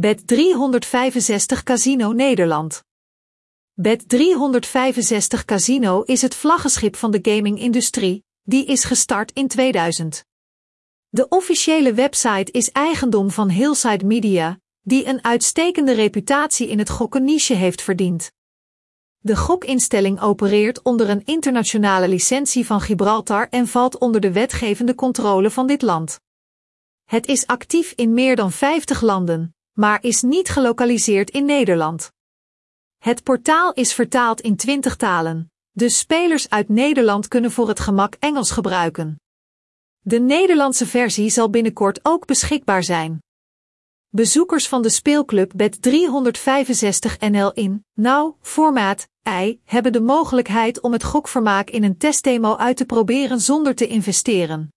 Bet365 Casino Nederland. Bet365 Casino is het vlaggenschip van de gaming-industrie, die is gestart in 2000. De officiële website is eigendom van Hillside Media, die een uitstekende reputatie in het gokken niche heeft verdiend. De gokinstelling opereert onder een internationale licentie van Gibraltar en valt onder de wetgevende controle van dit land. Het is actief in meer dan 50 landen, maar is niet gelokaliseerd in Nederland. Het portaal is vertaald in 20 talen, dus spelers uit Nederland kunnen voor het gemak Engels gebruiken. De Nederlandse versie zal binnenkort ook beschikbaar zijn. Bezoekers van de speelclub Bet 365 NL in, nou, formaat, I, hebben de mogelijkheid om het gokvermaak in een testdemo uit te proberen zonder te investeren.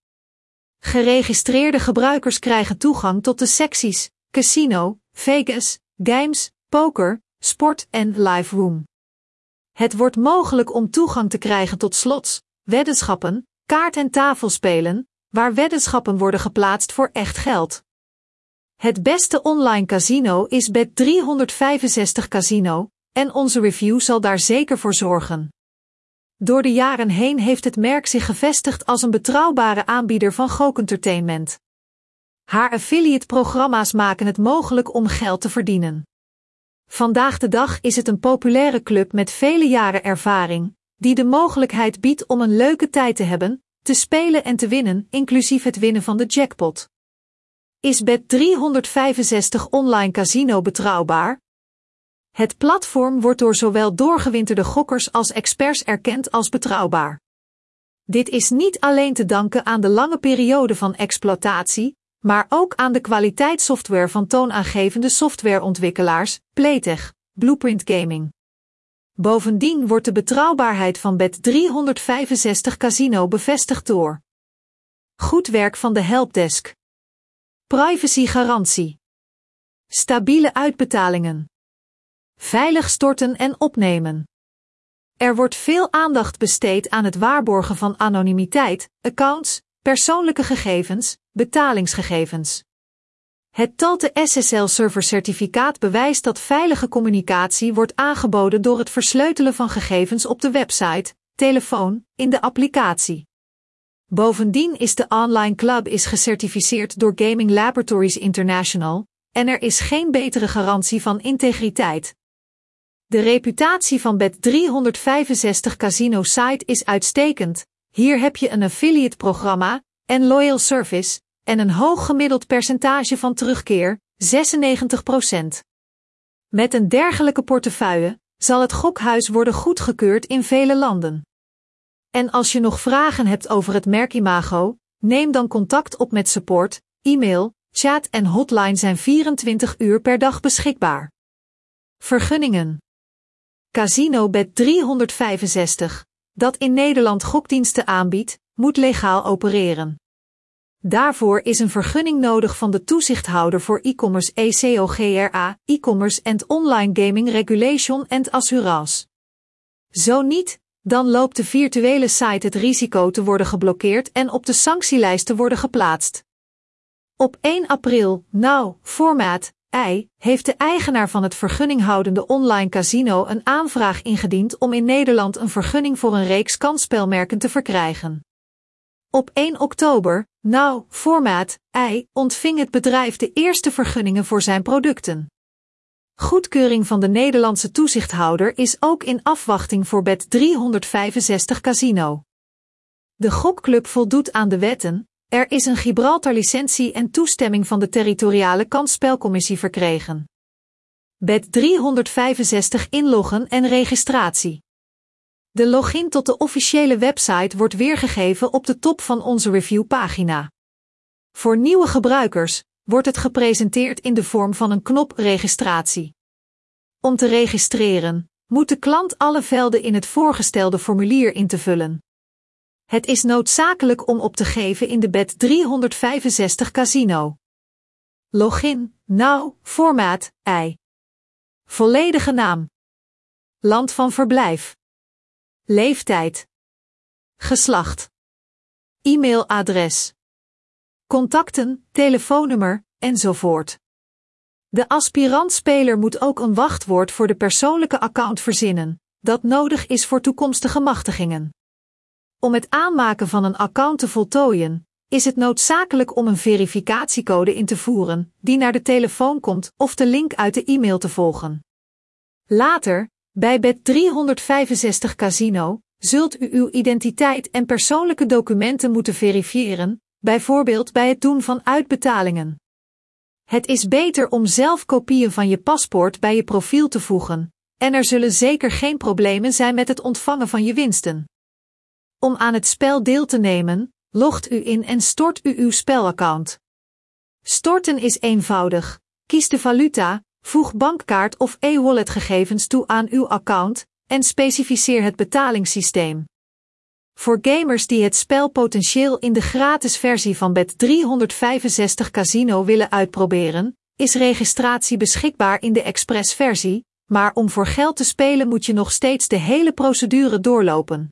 Geregistreerde gebruikers krijgen toegang tot de secties Casino, Vegas, Games, Poker, Sport en Live Room. Het wordt mogelijk om toegang te krijgen tot slots, weddenschappen, kaart- en tafelspelen, waar weddenschappen worden geplaatst voor echt geld. Het beste online casino is Bet365 Casino, en onze review zal daar zeker voor zorgen. Door de jaren heen heeft het merk zich gevestigd als een betrouwbare aanbieder van gokentertainment. Haar affiliate-programma's maken het mogelijk om geld te verdienen. Vandaag de dag is het een populaire club met vele jaren ervaring, die de mogelijkheid biedt om een leuke tijd te hebben, te spelen en te winnen, inclusief het winnen van de jackpot. Is Bet365 online casino betrouwbaar? Het platform wordt door zowel doorgewinterde gokkers als experts erkend als betrouwbaar. Dit is niet alleen te danken aan de lange periode van exploitatie, maar ook aan de kwaliteitssoftware van toonaangevende softwareontwikkelaars, Playtech, Blueprint Gaming. Bovendien wordt de betrouwbaarheid van Bet365 Casino bevestigd door goed werk van de helpdesk, privacygarantie, stabiele uitbetalingen, veilig storten en opnemen. Er wordt veel aandacht besteed aan het waarborgen van anonimiteit, accounts, persoonlijke gegevens, betalingsgegevens. Het Talte SSL-server certificaat bewijst dat veilige communicatie wordt aangeboden door het versleutelen van gegevens op de website, telefoon, in de applicatie. Bovendien is de online club is gecertificeerd door Gaming Laboratories International, en er is geen betere garantie van integriteit. De reputatie van Bet365 Casino Site is uitstekend. Hier heb je een affiliate programma en loyal service en een hoog gemiddeld percentage van terugkeer, 96%. Met een dergelijke portefeuille zal het gokhuis worden goedgekeurd in vele landen. En als je nog vragen hebt over het merkimago, neem dan contact op met support, e-mail, chat en hotline zijn 24 uur per dag beschikbaar. Vergunningen Casino Bet 365, dat in Nederland gokdiensten aanbiedt, moet legaal opereren. Daarvoor is een vergunning nodig van de toezichthouder voor e-commerce ECOGRA, e-commerce and online gaming regulation and assurance. Zo niet, dan loopt de virtuele site het risico te worden geblokkeerd en op de sanctielijst te worden geplaatst. Op 1 april, nou, formaat, I, heeft de eigenaar van het vergunninghoudende online casino een aanvraag ingediend om in Nederland een vergunning voor een reeks kansspelmerken te verkrijgen. Op 1 oktober, nou, formaat, I, ontving het bedrijf de eerste vergunningen voor zijn producten. Goedkeuring van de Nederlandse toezichthouder is ook in afwachting voor Bet 365 Casino. De gokclub voldoet aan de wetten, er is een Gibraltar-licentie en toestemming van de territoriale kansspelcommissie verkregen. Bet 365 inloggen en registratie. De login tot de officiële website wordt weergegeven op de top van onze reviewpagina. Voor nieuwe gebruikers wordt het gepresenteerd in de vorm van een knop registratie. Om te registreren, moet de klant alle velden in het voorgestelde formulier in te vullen. Het is noodzakelijk om op te geven in de Bet 365 Casino. Login, now, formaat, I. Volledige naam. Land van verblijf. Leeftijd. Geslacht. E-mailadres. Contacten, telefoonnummer, enzovoort. De aspirant-speler moet ook een wachtwoord voor de persoonlijke account verzinnen, dat nodig is voor toekomstige machtigingen. Om het aanmaken van een account te voltooien, is het noodzakelijk om een verificatiecode in te voeren, die naar de telefoon komt, of de link uit de e-mail te volgen. Later, bij Bet365 Casino, zult u uw identiteit en persoonlijke documenten moeten verifiëren, bijvoorbeeld bij het doen van uitbetalingen. Het is beter om zelf kopieën van je paspoort bij je profiel te voegen, en er zullen zeker geen problemen zijn met het ontvangen van je winsten. Om aan het spel deel te nemen, logt u in en stort u uw spelaccount. Storten is eenvoudig. Kies de valuta, voeg bankkaart of e-wallet gegevens toe aan uw account en specificeer het betalingssysteem. Voor gamers die het spel potentieel in de gratis versie van Bet365 Casino willen uitproberen, is registratie beschikbaar in de Express versie, maar om voor geld te spelen moet je nog steeds de hele procedure doorlopen.